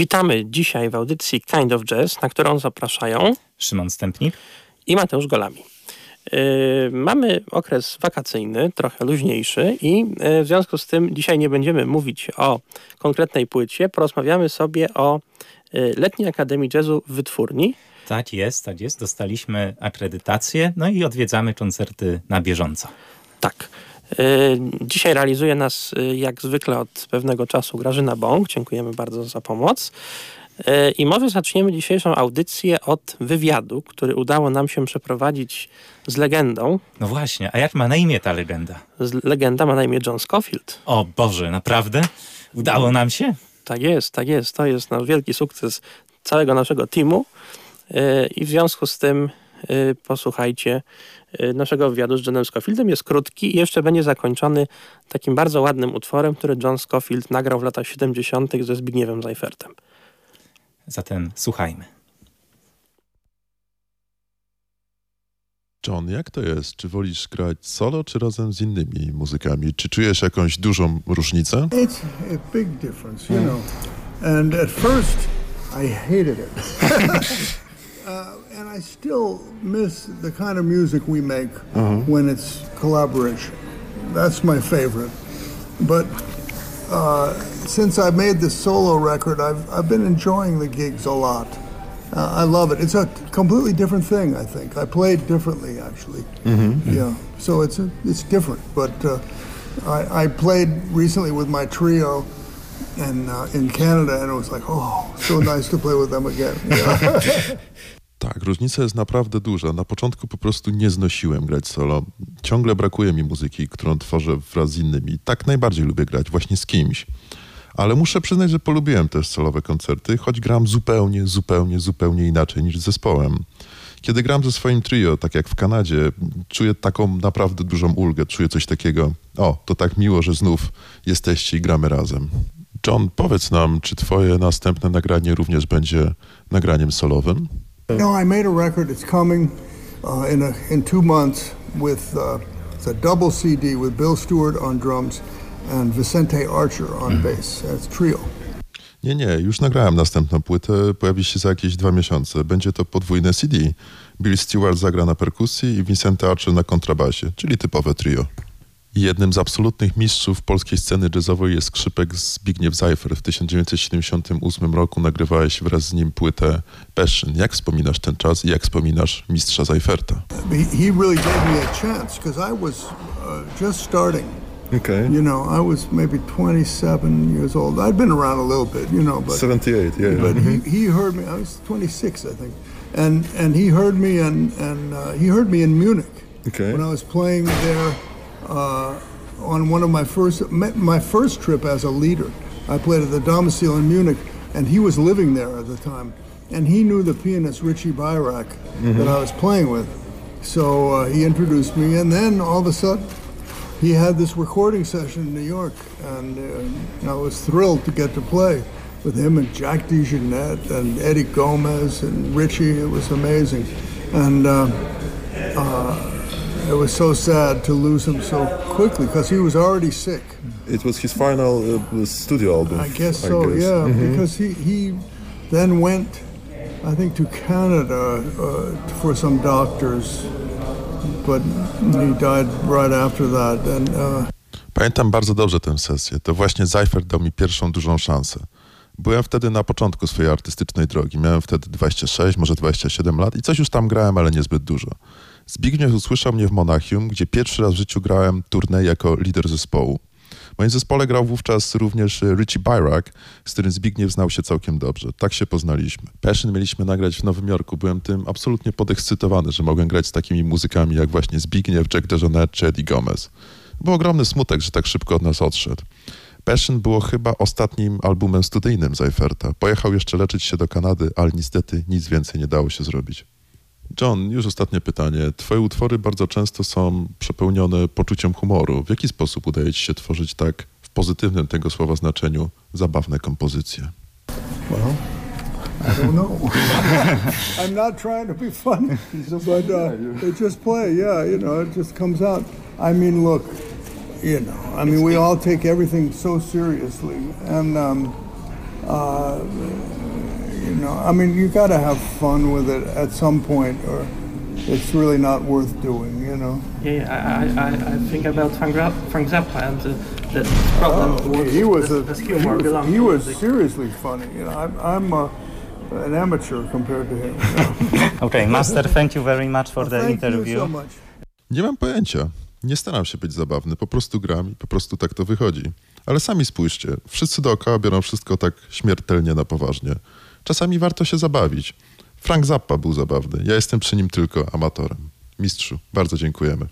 Witamy dzisiaj w audycji Kind of Jazz, na którą zapraszają Szymon Stępnik i Mateusz Golami. Yy, mamy okres wakacyjny, trochę luźniejszy i yy, w związku z tym dzisiaj nie będziemy mówić o konkretnej płycie, porozmawiamy sobie o yy, Letniej Akademii Jazzu w Wytwórni. Tak jest, tak jest. Dostaliśmy akredytację, no i odwiedzamy koncerty na bieżąco. Tak. Y, dzisiaj realizuje nas y, jak zwykle od pewnego czasu Grażyna Bąk. Dziękujemy bardzo za pomoc. Y, I może zaczniemy dzisiejszą audycję od wywiadu, który udało nam się przeprowadzić z legendą. No właśnie, a jak ma na imię ta legenda? Z legenda ma na imię John Scofield. O Boże, naprawdę? Udało nam się? Tak jest, tak jest. To jest nasz wielki sukces całego naszego teamu. I w związku z tym posłuchajcie Y, naszego wywiadu z Johnem Scofieldem jest krótki i jeszcze będzie zakończony takim bardzo ładnym utworem, który John Scofield nagrał w latach 70. ze Zbigniewem Zajfertem. Zatem słuchajmy. John, jak to jest? Czy wolisz grać solo, czy razem z innymi muzykami? Czy czujesz jakąś dużą różnicę? It's a big difference, you know. And at first I hated it. uh, and I still miss the kind of music we make uh-huh. when it's collaboration. That's my favorite. But uh, since I made this solo record, I've, I've been enjoying the gigs a lot. Uh, I love it. It's a completely different thing. I think I played differently actually. Mm-hmm. Yeah, so it's a, it's different. But uh, I, I, played recently with my trio, and uh, in Canada, and it was like, oh, so nice to play with them again. Yeah. Tak, różnica jest naprawdę duża. Na początku po prostu nie znosiłem grać solo. Ciągle brakuje mi muzyki, którą tworzę wraz z innymi. Tak najbardziej lubię grać właśnie z kimś. Ale muszę przyznać, że polubiłem też solowe koncerty, choć gram zupełnie, zupełnie, zupełnie inaczej niż z zespołem. Kiedy gram ze swoim trio, tak jak w Kanadzie, czuję taką naprawdę dużą ulgę, czuję coś takiego, o, to tak miło, że znów jesteście i gramy razem. John, powiedz nam, czy twoje następne nagranie również będzie nagraniem solowym? No, I made a record. It's coming uh, in a, in two months with uh, it's a double CD with Bill Stewart on drums and Vicente Archer on mm. bass. It's trio. Nie, nie, już nagrałem następną płytę, pojawi się za jakieś dwa miesiące. Będzie to podwójne CD. Bill Stewart zagra na perkusji i Vicente Archer na kontrabasie, czyli typowe trio. Jednym z absolutnych mistrzów polskiej sceny jazzowej jest skrzypek Zbigniew Zajfer. W 1978 roku nagrywałeś wraz z nim płytę Passion. Jak wspominasz ten czas i jak wspominasz mistrza Zajferta? He really gave me a chance because I was uh, just starting. Okay. You know, I was maybe 27 years old. I'd been around a little bit, you know, but 78, yeah. But he, he heard me. I was 26, I think, and and he heard me and and uh, he heard me in Munich okay. when I was playing there uh, on one of my first my first trip as a leader. I played at the Domicile in Munich, and he was living there at the time, and he knew the pianist Richie Byrack mm-hmm. that I was playing with. So uh, he introduced me, and then all of a sudden, he had this recording session in New York, and uh, I was thrilled to get to play with him and Jack DeJohnette and Eddie Gomez and Richie. It was amazing, and. Uh, uh it was so sad to lose him so quickly because he was already sick. It was his final uh, studio album. I guess so, I guess. yeah, mm-hmm. because he, he then went, I think, to Canada uh, for some doctors, but he died right after that. And, uh... Pamiętam bardzo dobrze tę sesję. To właśnie Seifert dał mi pierwszą dużą szansę. Byłem wtedy na początku swojej artystycznej drogi. Miałem wtedy 26, może 27 lat i coś już tam grałem, ale niezbyt dużo. Zbigniew usłyszał mnie w Monachium, gdzie pierwszy raz w życiu grałem turnę jako lider zespołu. W moim zespole grał wówczas również Richie Byrack, z którym Zbigniew znał się całkiem dobrze. Tak się poznaliśmy. Passion mieliśmy nagrać w Nowym Jorku. Byłem tym absolutnie podekscytowany, że mogłem grać z takimi muzykami jak właśnie Zbigniew, Jack DeJohnette czy Eddie Gomez. Był ogromny smutek, że tak szybko od nas odszedł. Passion było chyba ostatnim albumem studyjnym Zajferta. Pojechał jeszcze leczyć się do Kanady, ale niestety nic więcej nie dało się zrobić. John, już ostatnie pytanie. Twoje utwory bardzo często są przepełnione poczuciem humoru. W jaki sposób udaje ci się tworzyć tak w pozytywnym tego słowa znaczeniu zabawne kompozycje? Well, I don't know. I'm not trying to be funny, but uh, it just play. Yeah, you know, it just comes out. I mean, look, you know, I mean, we all take everything so seriously, and um, uh, know, I mean, you got to have fun with it at some point, or it's really not worth doing. You know. Yeah, I, I, I- think about Frank, Ra- Frank Zappa and the, the problem Oh, with he was this, a, this he was, he was seriously funny. You know, I'm, I'm uh, an amateur compared to him. you. Okay, Master, thank you very much for the Thank interview. you so much. Nie mam pojęcia. Nie staram się być zabawny, po prostu gram i po prostu tak to wychodzi. Ale sami spójrzcie, wszyscy dookoła biorą wszystko tak śmiertelnie na poważnie. Czasami warto się zabawić. Frank Zappa był zabawny, ja jestem przy nim tylko amatorem. Mistrzu, bardzo dziękujemy.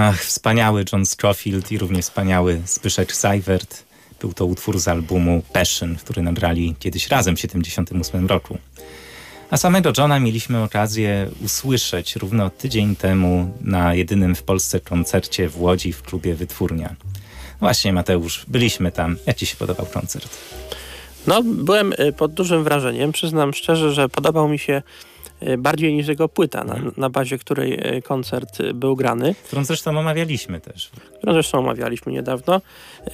Ach, wspaniały John Scofield i równie wspaniały Zbyszek Seifert. Był to utwór z albumu Passion, który nagrali kiedyś razem w 1978 roku. A samego Johna mieliśmy okazję usłyszeć równo tydzień temu na jedynym w Polsce koncercie w Łodzi w klubie Wytwórnia. Właśnie Mateusz, byliśmy tam. Jak Ci się podobał koncert? No, byłem y, pod dużym wrażeniem. Przyznam szczerze, że podobał mi się bardziej niż jego płyta, na, Mhm. na bazie której y, koncert y, był grany, Którą zresztą omawialiśmy też. którą zresztą omawialiśmy niedawno. Y,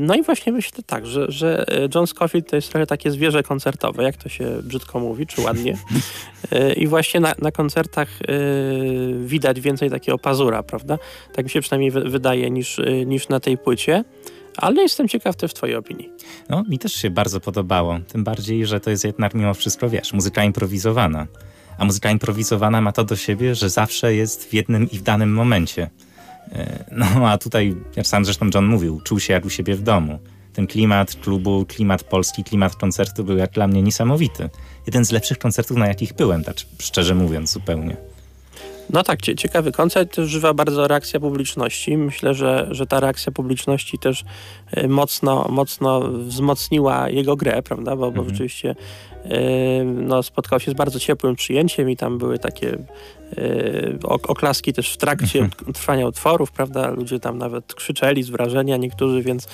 No i właśnie myślę tak, że, że y, John Scofield to jest trochę takie zwierzę koncertowe, jak to się brzydko mówi, czy ładnie. Y, I właśnie na, na koncertach y, widać więcej takiego pazura, prawda? Tak mi się przynajmniej wy- wydaje, niż, y, niż na tej płycie. Ale jestem ciekaw też twojej opinii. No, mi też się bardzo podobało. Tym bardziej, że to jest jednak mimo wszystko, wiesz, muzyka improwizowana. A muzyka improwizowana ma to do siebie, że zawsze jest w jednym i w danym momencie. E, No, a tutaj, jak sam zresztą John mówił, czuł się jak u siebie w domu. Ten klimat klubu, klimat polski, klimat koncertu był jak dla mnie niesamowity. Jeden z lepszych koncertów, na jakich byłem, tak szczerze mówiąc zupełnie. No tak, cie- ciekawy koncert, żywa bardzo reakcja publiczności. Myślę, że, że ta reakcja publiczności też e, mocno, mocno wzmocniła jego grę, prawda, bo, bo Mhm. rzeczywiście e, no, spotkał się z bardzo ciepłym przyjęciem i tam były takie ok- oklaski też w trakcie trwania utworów, prawda, ludzie tam nawet krzyczeli z wrażenia niektórzy, więc,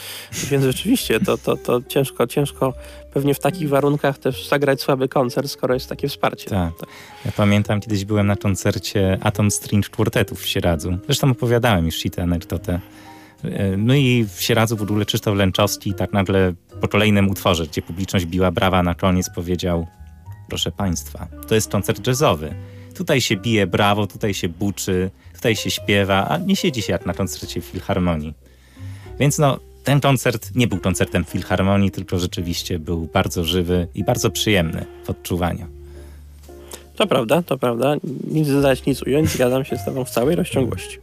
więc rzeczywiście to, to, to ciężko, ciężko pewnie w takich warunkach też zagrać słaby koncert, skoro jest takie wsparcie. Tak. Ja pamiętam, kiedyś byłem na koncercie Atom String Quartetów w Sieradzu. Zresztą opowiadałem już ci tę anegdotę. E, No i w Sieradzu w ogóle Krzysztof Lęczowski tak nagle po kolejnym utworze, gdzie publiczność biła brawa na koniec, powiedział proszę państwa, to jest koncert jazzowy. Tutaj się bije brawo, tutaj się buczy, tutaj się śpiewa, a nie siedzi się jak na koncercie Filharmonii. Więc no, ten koncert nie był koncertem Filharmonii, tylko rzeczywiście był bardzo żywy i bardzo przyjemny w odczuwaniu. To prawda, to prawda. Nic dodać, nic ująć. Zgadzam się z tobą w całej rozciągłości.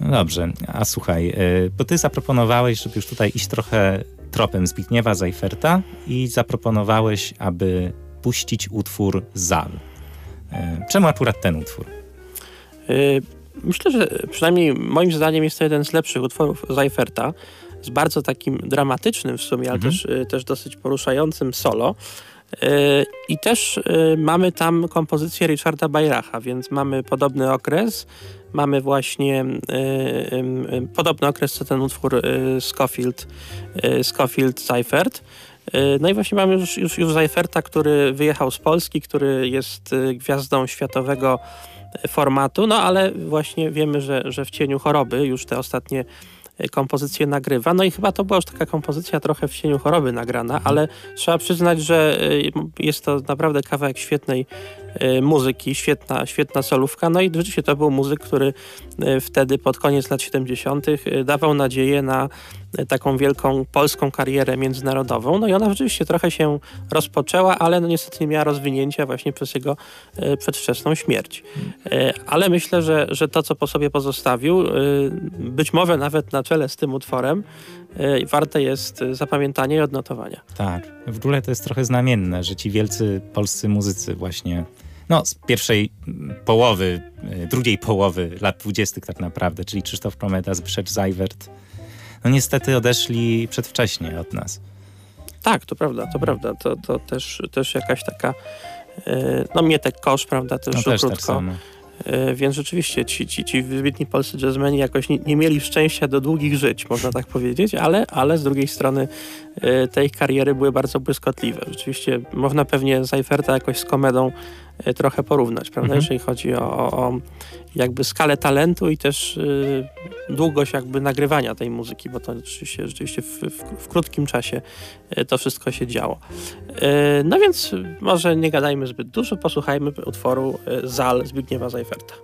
No dobrze, a słuchaj, y, bo ty zaproponowałeś, żeby już tutaj iść trochę tropem Zbigniewa Zajferta i zaproponowałeś, aby puścić utwór Zal. Y, Czemu akurat ten utwór? Yy, Myślę, że przynajmniej moim zdaniem jest to jeden z lepszych utworów Zajferta. Z bardzo takim dramatycznym w sumie, ale Mhm. też, y, też dosyć poruszającym solo. Yy, I też y, mamy tam kompozycję Richarda Bayracha, więc mamy podobny okres. Mamy właśnie y, y, y, podobny okres co ten utwór y, Scofield, y, Scofield Seifert. Y, No i właśnie mamy już, już, już Seiferta, który wyjechał z Polski, który jest y, gwiazdą światowego y, formatu, no ale właśnie wiemy, że, że w cieniu choroby już te ostatnie y, kompozycje nagrywa. No i chyba to była już taka kompozycja trochę w cieniu choroby nagrana, ale trzeba przyznać, że y, jest to naprawdę kawałek świetnej y, muzyki, świetna, świetna solówka. No i rzeczywiście to był muzyk, który wtedy pod koniec lat 70. y, dawał nadzieję na taką wielką polską karierę międzynarodową. No i ona rzeczywiście trochę się rozpoczęła, ale no niestety nie miała rozwinięcia właśnie przez jego y, przedwczesną śmierć. Y, Ale myślę, że, że to, co po sobie pozostawił, y, być może nawet na czele z tym utworem, warte jest zapamiętania i odnotowania. Tak, w ogóle to jest trochę znamienne, że ci wielcy polscy muzycy właśnie, no z pierwszej połowy, drugiej połowy lat dwudziestych tak naprawdę, czyli Krzysztof Kometa, Zbyszek Zajwert, no niestety odeszli przedwcześnie od nas. Tak, to prawda, to prawda. To, to też, też jakaś taka, y, no Mietek Kosz, prawda, też, No też tak krótko. samo. Y, Więc rzeczywiście ci, ci, ci wybitni polscy jazzmeni jakoś nie, nie mieli szczęścia do długich żyć, można tak powiedzieć, ale, ale z drugiej strony y, te ich kariery były bardzo błyskotliwe. Rzeczywiście można pewnie Seiferta jakoś z komedą y, trochę porównać, prawda, Mhm. jeżeli chodzi o, o, o jakby skalę talentu i też długość jakby nagrywania tej muzyki, bo to rzeczywiście, rzeczywiście w, w, w krótkim czasie to wszystko się działo. Y, No więc może nie gadajmy zbyt dużo, posłuchajmy utworu y, Zal Zbigniewa Zajferta.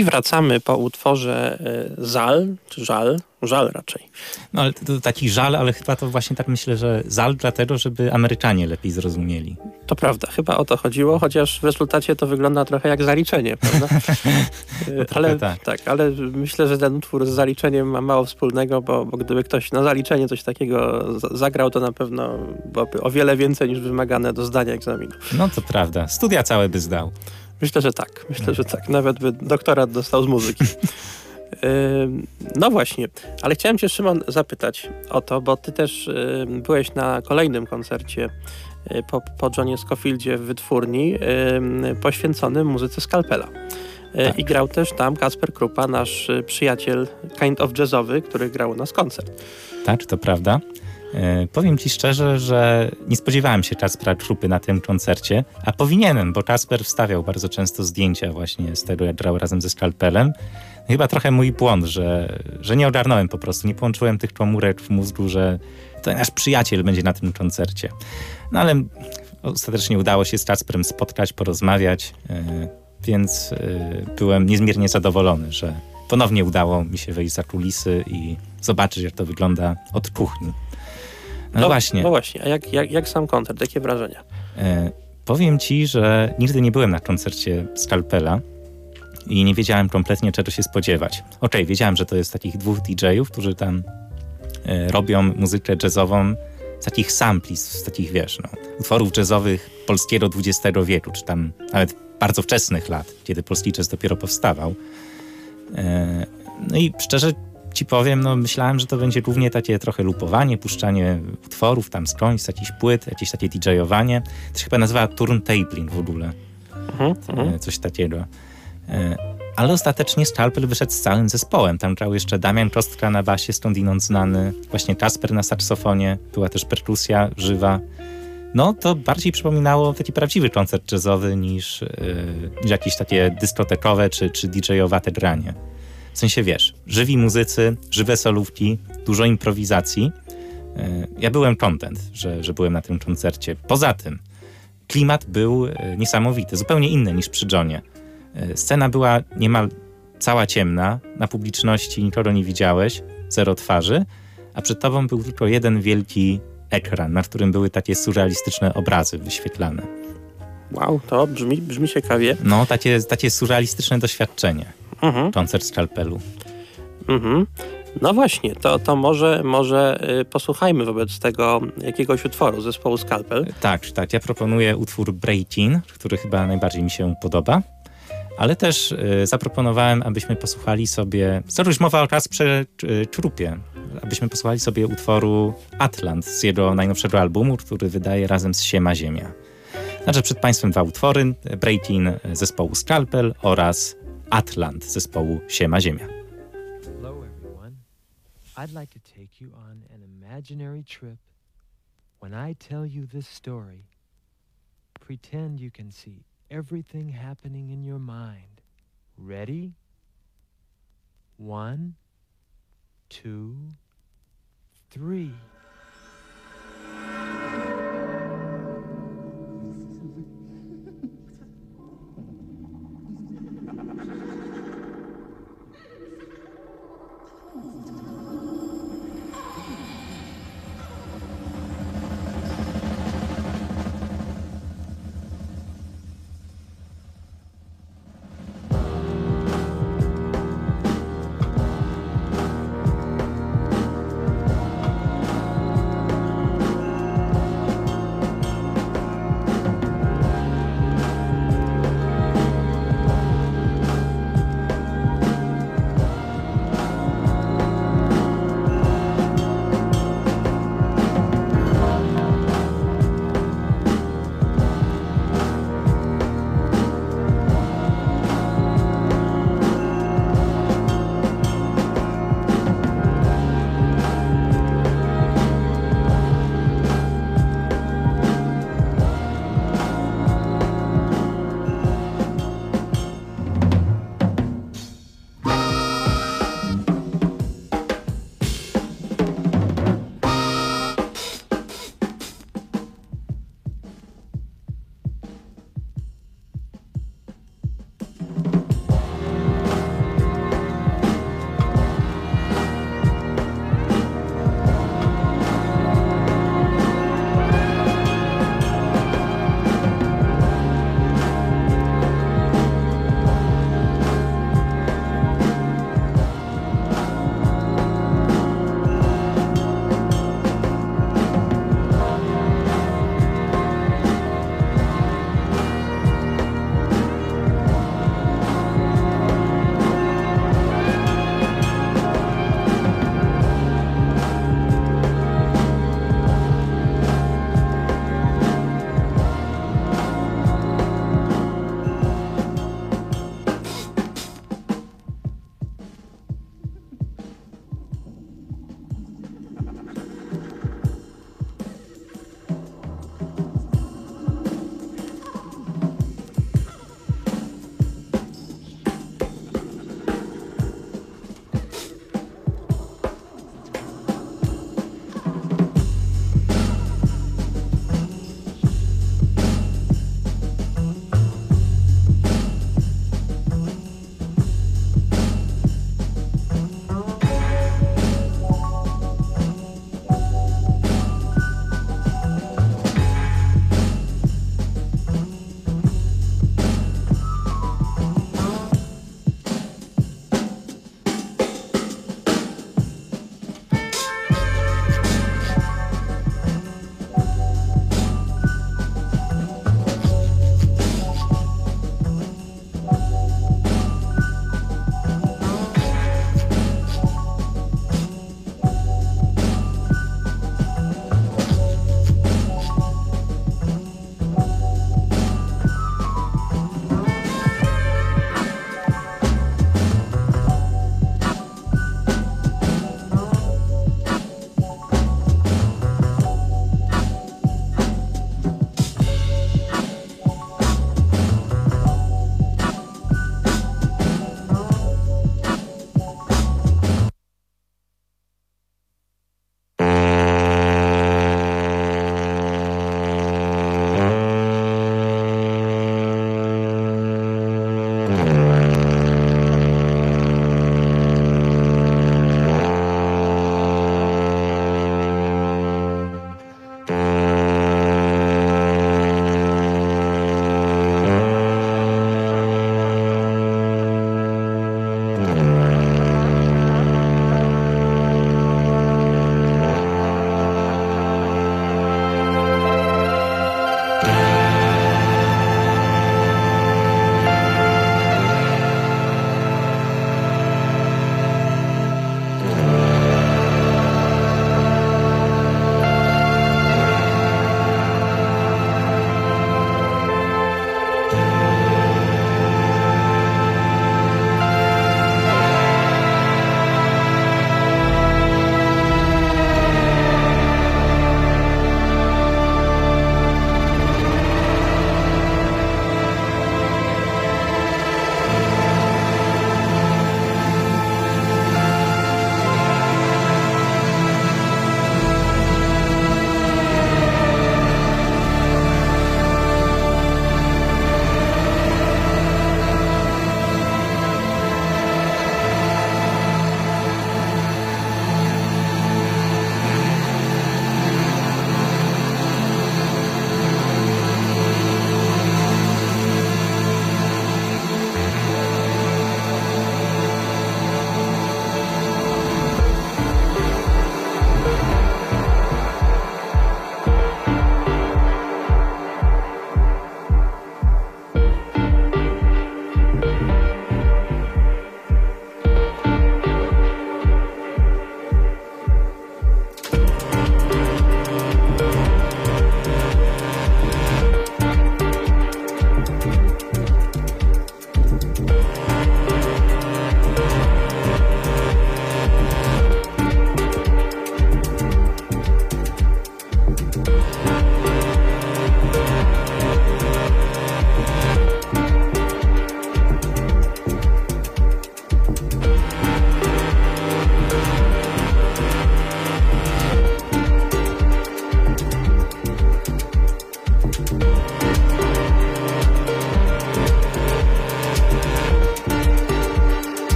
I wracamy po utworze e, Zal, czy Żal, Żal raczej. No ale to, taki żal, ale chyba to właśnie tak myślę, że żal dlatego, żeby Amerykanie lepiej zrozumieli. To prawda, chyba o to chodziło, chociaż w rezultacie to wygląda trochę jak zaliczenie, prawda? ale, tak. tak. ale myślę, że ten utwór z zaliczeniem ma mało wspólnego, bo, bo gdyby ktoś na zaliczenie coś takiego zagrał, to na pewno byłoby o wiele więcej niż wymagane do zdania egzaminu. No to prawda, studia całe by zdał. Myślę, że tak. Myślę, że tak. Nawet by doktorat dostał z muzyki. No właśnie, ale chciałem cię Szymon zapytać o to, bo ty też byłeś na kolejnym koncercie y, po, po Johnie Scofieldzie w wytwórni poświęconym muzyce Skalpela. Y, tak. I grał też tam Kasper Krupa, nasz y, przyjaciel kind of jazzowy, który grał u nas koncert. Tak, to prawda. E, powiem ci szczerze, że nie spodziewałem się Kaspera Trupy na tym koncercie, a powinienem, bo Kasper wstawiał bardzo często zdjęcia właśnie z tego, jak grał razem ze Skalpelem. Chyba trochę mój błąd, że, że nie ogarnąłem po prostu, nie połączyłem tych komórek w mózgu, że to nasz przyjaciel będzie na tym koncercie. No ale ostatecznie udało się z Kasperem spotkać, porozmawiać, e, więc e, byłem niezmiernie zadowolony, że ponownie udało mi się wejść za kulisy i zobaczyć, jak to wygląda od kuchni. No, no właśnie. No właśnie, a jak, jak, jak sam koncert? Jakie wrażenia? E, powiem ci, że nigdy nie byłem na koncercie Skalpela i nie wiedziałem kompletnie czego się spodziewać. Okej, okay, wiedziałem, że to jest takich dwóch DJ-ów, którzy tam e, robią muzykę jazzową z takich sampli, z takich, wiesz, no, utworów jazzowych polskiego XX wieku, czy tam nawet bardzo wczesnych lat, kiedy polski jazz dopiero powstawał. E, no i szczerze ci powiem, no myślałem, że to będzie głównie takie trochę lupowanie, puszczanie utworów tam skądś, jakichś płyt, jakieś takie DJ-owanie. To się chyba nazywa turntabling w ogóle. Mhm, mhm. E, Coś takiego. E, ale ostatecznie Scalpel wyszedł z całym zespołem. Tam grał jeszcze Damian Kostka na basie, skądinąd znany, właśnie Kasper na saksofonie, była też perkusja żywa. No, to bardziej przypominało taki prawdziwy koncert jazzowy niż, yy, niż jakieś takie dyskotekowe czy, czy DJ-owate granie. W sensie wiesz, żywi muzycy, żywe solówki, dużo improwizacji. E, ja byłem content, że, że byłem na tym koncercie. Poza tym, klimat był e, niesamowity, zupełnie inny niż przy Johnie. E, scena była niemal cała ciemna, na publiczności nikogo nie widziałeś, zero twarzy, a przed tobą był tylko jeden wielki ekran, na którym były takie surrealistyczne obrazy wyświetlane. Wow, to brzmi, brzmi ciekawie. No, takie, takie surrealistyczne doświadczenie mhm. koncert skalpelu. Mhm. No właśnie, to, to może, może y, posłuchajmy wobec tego jakiegoś utworu zespołu Skalpel. Tak, tak. Ja proponuję utwór Breakin, który chyba najbardziej mi się podoba. Ale też y, zaproponowałem, abyśmy posłuchali sobie, skoro już mowa o Kasprze y, Czrupie, abyśmy posłuchali sobie utworu Atlant z jego najnowszego albumu, który wydaje razem z Siema Ziemia. Znaczy przed Państwem dwa utwory, Breakin zespołu Skalpel oraz Atlant zespołu Siema Ziemia. Hello everyone. I'd like to take you on an imaginary trip. When I tell you this story, pretend you can see everything happening in your mind. Ready? One, two, three. Ooh.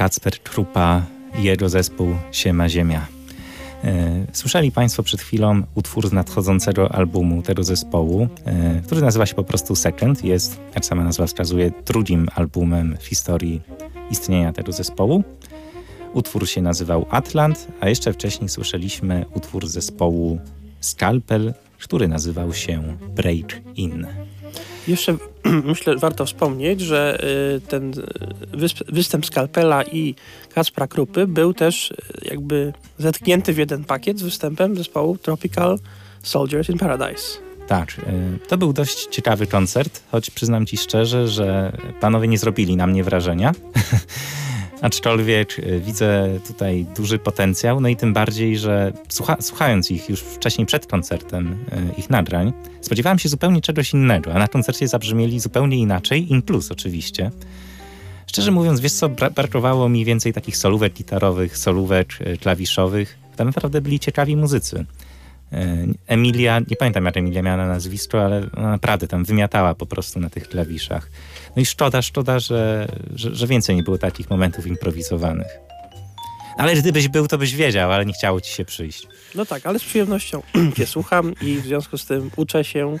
Kacper Trupa i jego zespół Siema Ziemia. E, słyszeli Państwo przed chwilą utwór z nadchodzącego albumu tego zespołu, e, który nazywa się po prostu Second. Jest, jak sama nazwa wskazuje, drugim albumem w historii istnienia tego zespołu. Utwór się nazywał Atlant, a jeszcze wcześniej słyszeliśmy utwór zespołu Scalpel, który nazywał się Break In. Jeszcze myślę, warto wspomnieć, że y, ten występ Skalpela i Kaspra Krupy był też jakby zetknięty w jeden pakiet z występem zespołu Tropical Soldiers in Paradise. Tak, to był dość ciekawy koncert, choć przyznam ci szczerze, że panowie nie zrobili na mnie wrażenia. Aczkolwiek e, widzę tutaj duży potencjał, no i tym bardziej, że słucha, słuchając ich już wcześniej przed koncertem, e, ich nadrań, spodziewałem się zupełnie czegoś innego, a na koncercie zabrzmieli zupełnie inaczej, in plus oczywiście. Szczerze mówiąc, wiesz co, brakowało mi więcej takich solówek gitarowych, solówek e, klawiszowych. To naprawdę byli ciekawi muzycy. Emilia, nie pamiętam jak Emilia miała na nazwisko, ale naprawdę tam wymiatała po prostu na tych klawiszach. No i szkoda, szkoda, że, że, że więcej nie było takich momentów improwizowanych. Ale gdybyś był, to byś wiedział, ale nie chciało ci się przyjść. No tak, ale z przyjemnością cię słucham i w związku z tym uczę się,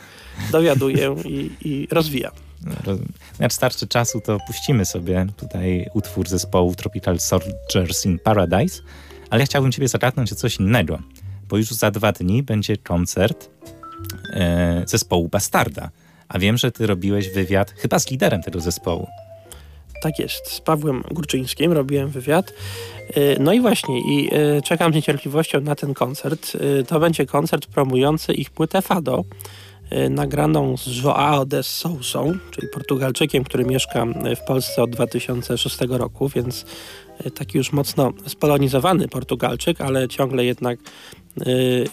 dowiaduję i, i rozwijam. No, jak starczy czasu, to puścimy sobie tutaj utwór zespołu Tropical Soldiers in Paradise, ale ja chciałbym ciebie zagadnąć o coś innego, bo już za dwa dni będzie koncert e, zespołu Bastarda. A wiem, że ty robiłeś wywiad chyba z liderem tego zespołu. Tak jest, z Pawłem Górczyńskim robiłem wywiad. Y, no i właśnie, i y, czekam z niecierpliwością na ten koncert. Y, to będzie koncert promujący ich płytę Fado, nagraną z Joao de Sousą, czyli Portugalczykiem, który mieszka w Polsce od 2006 roku, więc taki już mocno spolonizowany Portugalczyk, ale ciągle jednak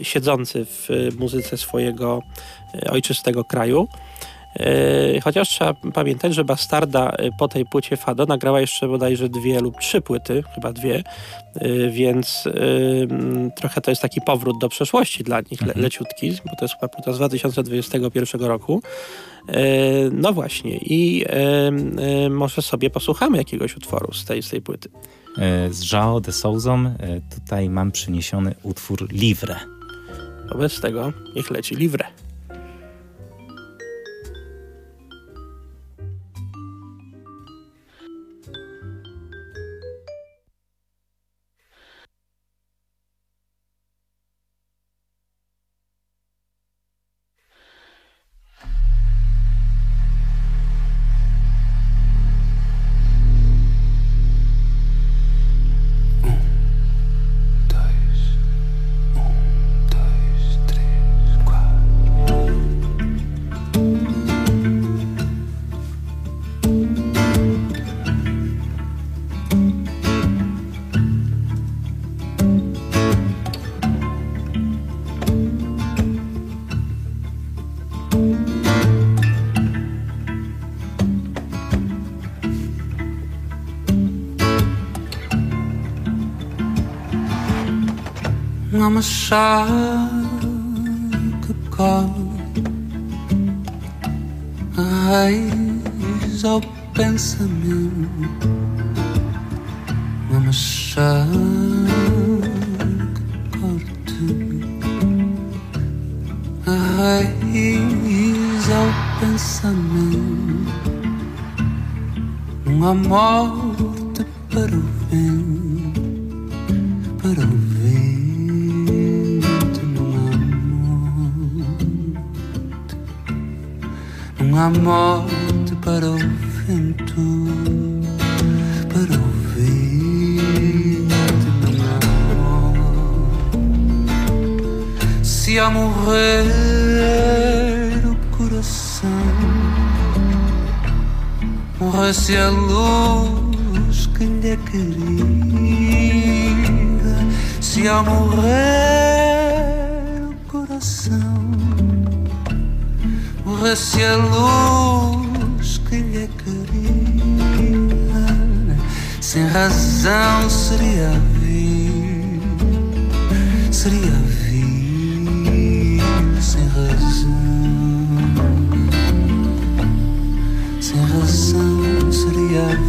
siedzący w muzyce swojego ojczystego kraju. Chociaż trzeba pamiętać, że Bastarda po tej płycie Fado nagrała jeszcze bodajże dwie lub trzy płyty, chyba dwie, więc trochę to jest taki powrót do przeszłości dla nich, le, mhm. leciutki, bo to jest chyba płyta z 2021 roku. No właśnie i może sobie posłuchamy jakiegoś utworu z tej, z tej płyty. Z João de Souzą tutaj mam przyniesiony utwór Livre. Wobec tego niech leci Livre. uma shark a raiz ao pensamento Uma que corta a raiz ao pensamento Um amor uma morte para o vento, Se a morrer o coração, morresse a luz que lhe é querida, se a morrer morresse a luz que lhe queria, sem razão seria vir, seria vir sem razão, sem razão seria vir.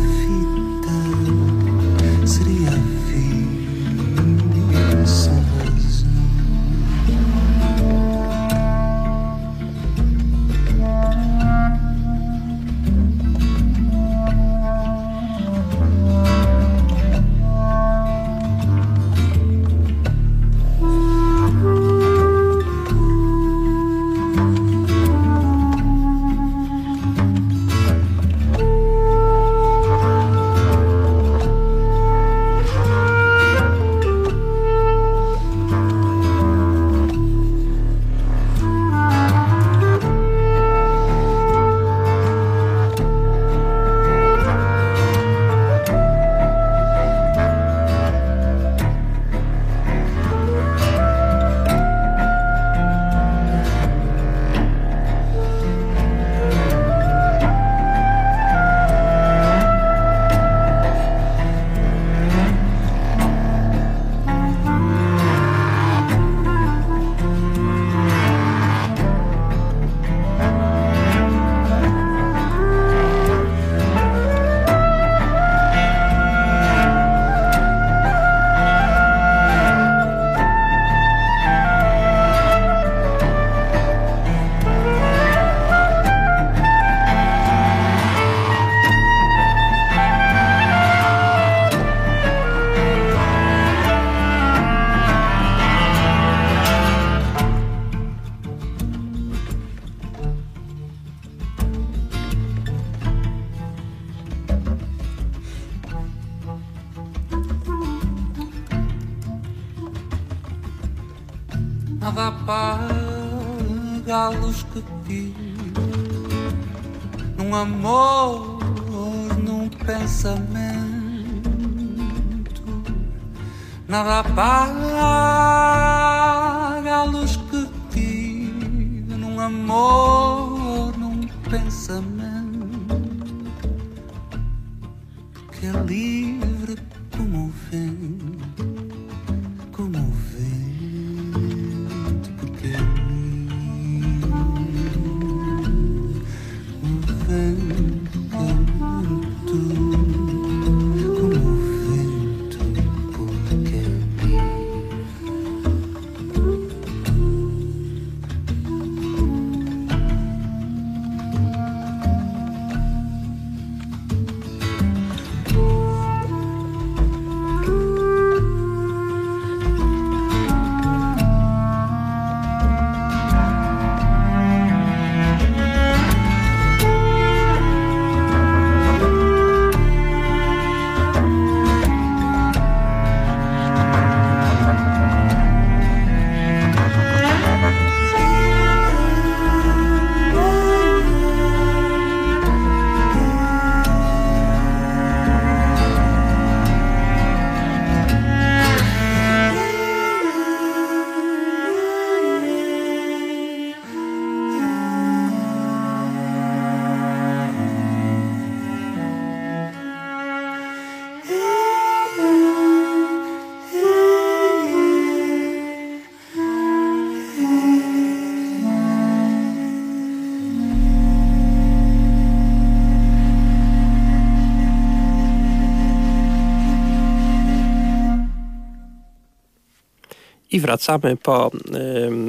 I wracamy po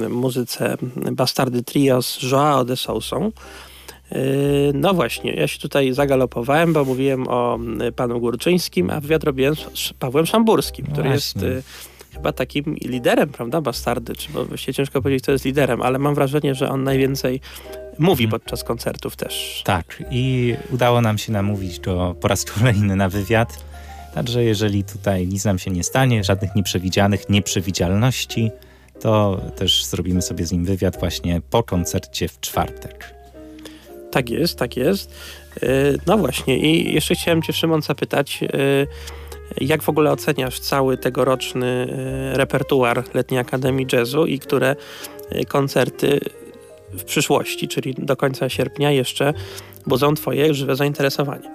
muzyce Bastardy Trio z Joao de Sousą. Y, no właśnie, ja się tutaj zagalopowałem, bo mówiłem o y, panu Górczyńskim, a wywiad robiłem z Pawłem Szamburskim, który Właśnie. jest y, chyba takim liderem, prawda, Bastardy, czy bo właściwie ciężko powiedzieć, kto jest liderem, ale mam wrażenie, że on najwięcej mówi Mhm. podczas koncertów też. Tak, i udało nam się namówić go po raz kolejny na wywiad. Także jeżeli tutaj nic nam się nie stanie, żadnych nieprzewidzianych nieprzewidzialności, to też zrobimy sobie z nim wywiad właśnie po koncercie w czwartek. Tak jest, tak jest. Y, No właśnie i jeszcze chciałem cię Szymon zapytać, y, jak w ogóle oceniasz cały tegoroczny y, repertuar Letniej Akademii Jazzu i które koncerty w przyszłości, czyli do końca sierpnia jeszcze budzą twoje żywe zainteresowanie?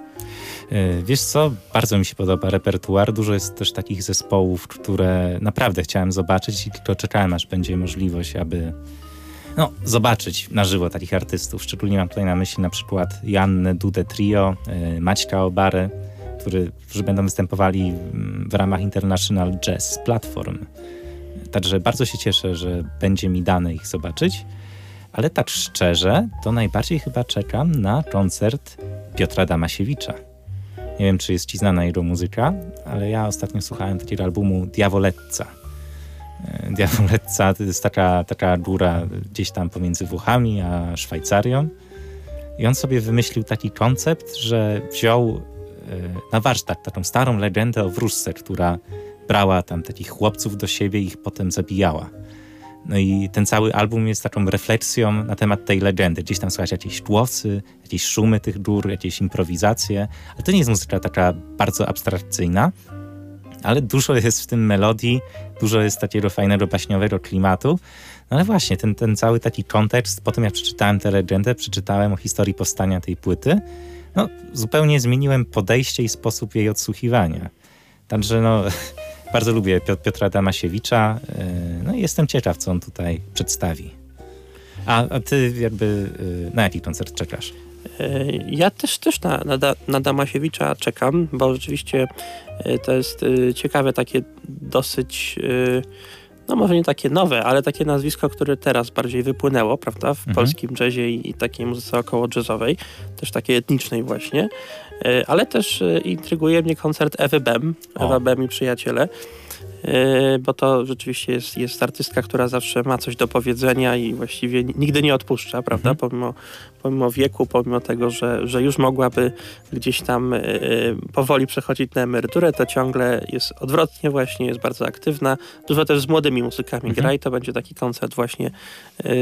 E, Wiesz co, bardzo mi się podoba repertuar. Dużo jest też takich zespołów, które naprawdę chciałem zobaczyć i tylko czekałem, aż będzie możliwość, aby no, zobaczyć na żywo takich artystów. Szczególnie mam tutaj na myśli na przykład Jannę Dudę Trio, e, Maćka Obarę, który, którzy będą występowali w ramach International Jazz Platform. Także bardzo się cieszę, że będzie mi dane ich zobaczyć. Ale tak szczerze, to najbardziej chyba czekam na koncert Piotra Damasiewicza. Nie wiem, czy jest ci znana jego muzyka, ale ja ostatnio słuchałem takiego albumu Diawoletza. E, Diawoletza to jest taka, taka góra gdzieś tam pomiędzy Włochami a Szwajcarią. I on sobie wymyślił taki koncept, że wziął e, na warsztat taką starą legendę o wróżce, która brała tam takich chłopców do siebie i ich potem zabijała. No i ten cały album jest taką refleksją na temat tej legendy. Gdzieś tam słychać jakieś głosy, jakieś szumy tych gór, jakieś improwizacje. Ale to nie jest muzyka taka bardzo abstrakcyjna, ale dużo jest w tym melodii, dużo jest takiego fajnego, baśniowego klimatu. No ale właśnie, ten, ten cały taki kontekst, potem jak przeczytałem tę legendę, przeczytałem o historii powstania tej płyty, no zupełnie zmieniłem podejście i sposób jej odsłuchiwania. Także no, bardzo lubię Piot- Piotra Damasiewicza, yy, no i jestem ciekaw, co on tutaj przedstawi. A, a ty jakby, yy, na jaki koncert czekasz? E, Ja też, też na, na, na Damasiewicza czekam, bo rzeczywiście e, to jest e, ciekawe, takie dosyć, e, no może nie takie nowe, ale takie nazwisko, które teraz bardziej wypłynęło, prawda, w Mhm. polskim jazzie i, i takiej muzyce około jazzowej, też takiej etnicznej właśnie, E, ale też e, intryguje mnie koncert Ewy Bem, O. Ewa Bem i przyjaciele, bo to rzeczywiście jest, jest artystka, która zawsze ma coś do powiedzenia i właściwie nigdy nie odpuszcza, prawda? Mhm. Pomimo, pomimo wieku, pomimo tego, że, że już mogłaby gdzieś tam e, powoli przechodzić na emeryturę, to ciągle jest odwrotnie właśnie, jest bardzo aktywna. Dużo też z młodymi muzykami Mhm. gra i to będzie taki koncert właśnie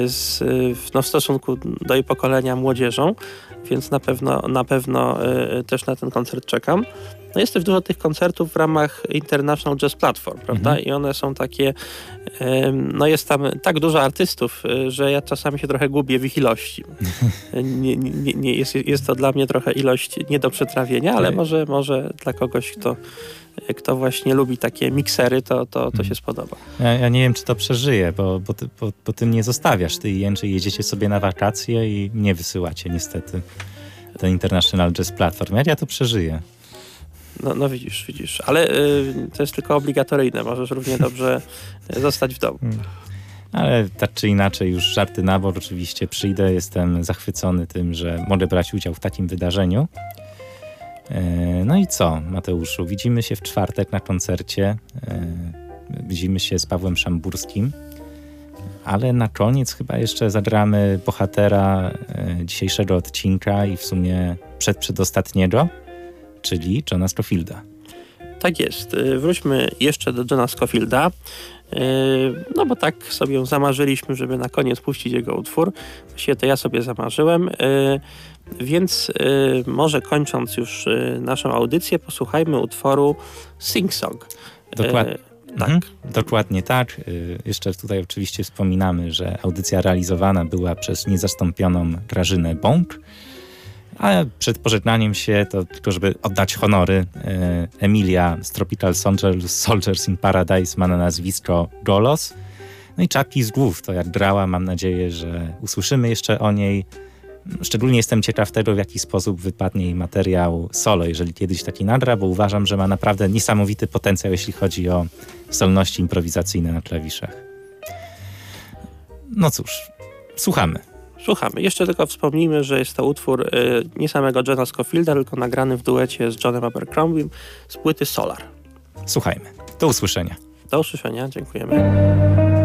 z, w- no, w stosunku do jej pokolenia młodzieżą, więc na pewno, na pewno też na ten koncert czekam. No jest też dużo tych koncertów w ramach International Jazz Platform, prawda? Mhm. I one są takie, no jest tam tak dużo artystów, e, że ja czasami się trochę gubię w ich ilości. nie, nie, nie, jest, jest to dla mnie trochę ilość nie do przetrawienia, ale Tak. może, może dla kogoś, kto, kto właśnie lubi takie miksery, to, to, to Mhm. się spodoba. Ja, ja nie wiem, czy to przeżyję, bo, bo, ty, bo, bo ty mnie zostawiasz. Ty i Jędrzej jedziecie sobie na wakacje i mnie wysyłacie niestety. Ten International Jazz Platform. Jak ja to przeżyję? No, no widzisz, widzisz. Ale y, to jest tylko obligatoryjne. Możesz równie dobrze y, zostać w domu. Ale tak czy inaczej, już żarty na bok, oczywiście przyjdę. Jestem zachwycony tym, że mogę brać udział w takim wydarzeniu. E, No i co, Mateuszu? Widzimy się w czwartek na koncercie. E, Widzimy się z Pawłem Szamburskim. Ale na koniec chyba jeszcze zagramy bohatera e, dzisiejszego odcinka i w sumie przedprzedostatniego, czyli Johna Scofielda. Tak jest. Y, Wróćmy jeszcze do Johna Scofielda. Y, No bo tak sobie zamarzyliśmy, żeby na koniec puścić jego utwór. Właściwie to ja sobie zamarzyłem. Y, Więc może kończąc już naszą audycję, posłuchajmy utworu Sing Song. Dokładnie. Tak. Mhm, dokładnie tak. Jeszcze tutaj oczywiście wspominamy, że audycja realizowana była przez niezastąpioną Grażynę Bąk. A przed pożegnaniem się, to tylko żeby oddać honory, y, Emilia z Tropical Soldiers, Soldiers in Paradise ma na nazwisko Golos. No i czapki z głów, to jak grała, mam nadzieję, że usłyszymy jeszcze o niej. Szczególnie jestem ciekaw tego, w jaki sposób wypadnie jej materiał solo, jeżeli kiedyś taki nagra, bo uważam, że ma naprawdę niesamowity potencjał, jeśli chodzi o zdolności improwizacyjne na klawiszach. No cóż, słuchamy. Słuchamy. Jeszcze tylko wspomnijmy, że jest to utwór y, nie samego Johna Scofielda, tylko nagrany w duecie z Johnem Abercrombie z płyty Solar. Słuchajmy. Do usłyszenia. Do usłyszenia. Dziękujemy.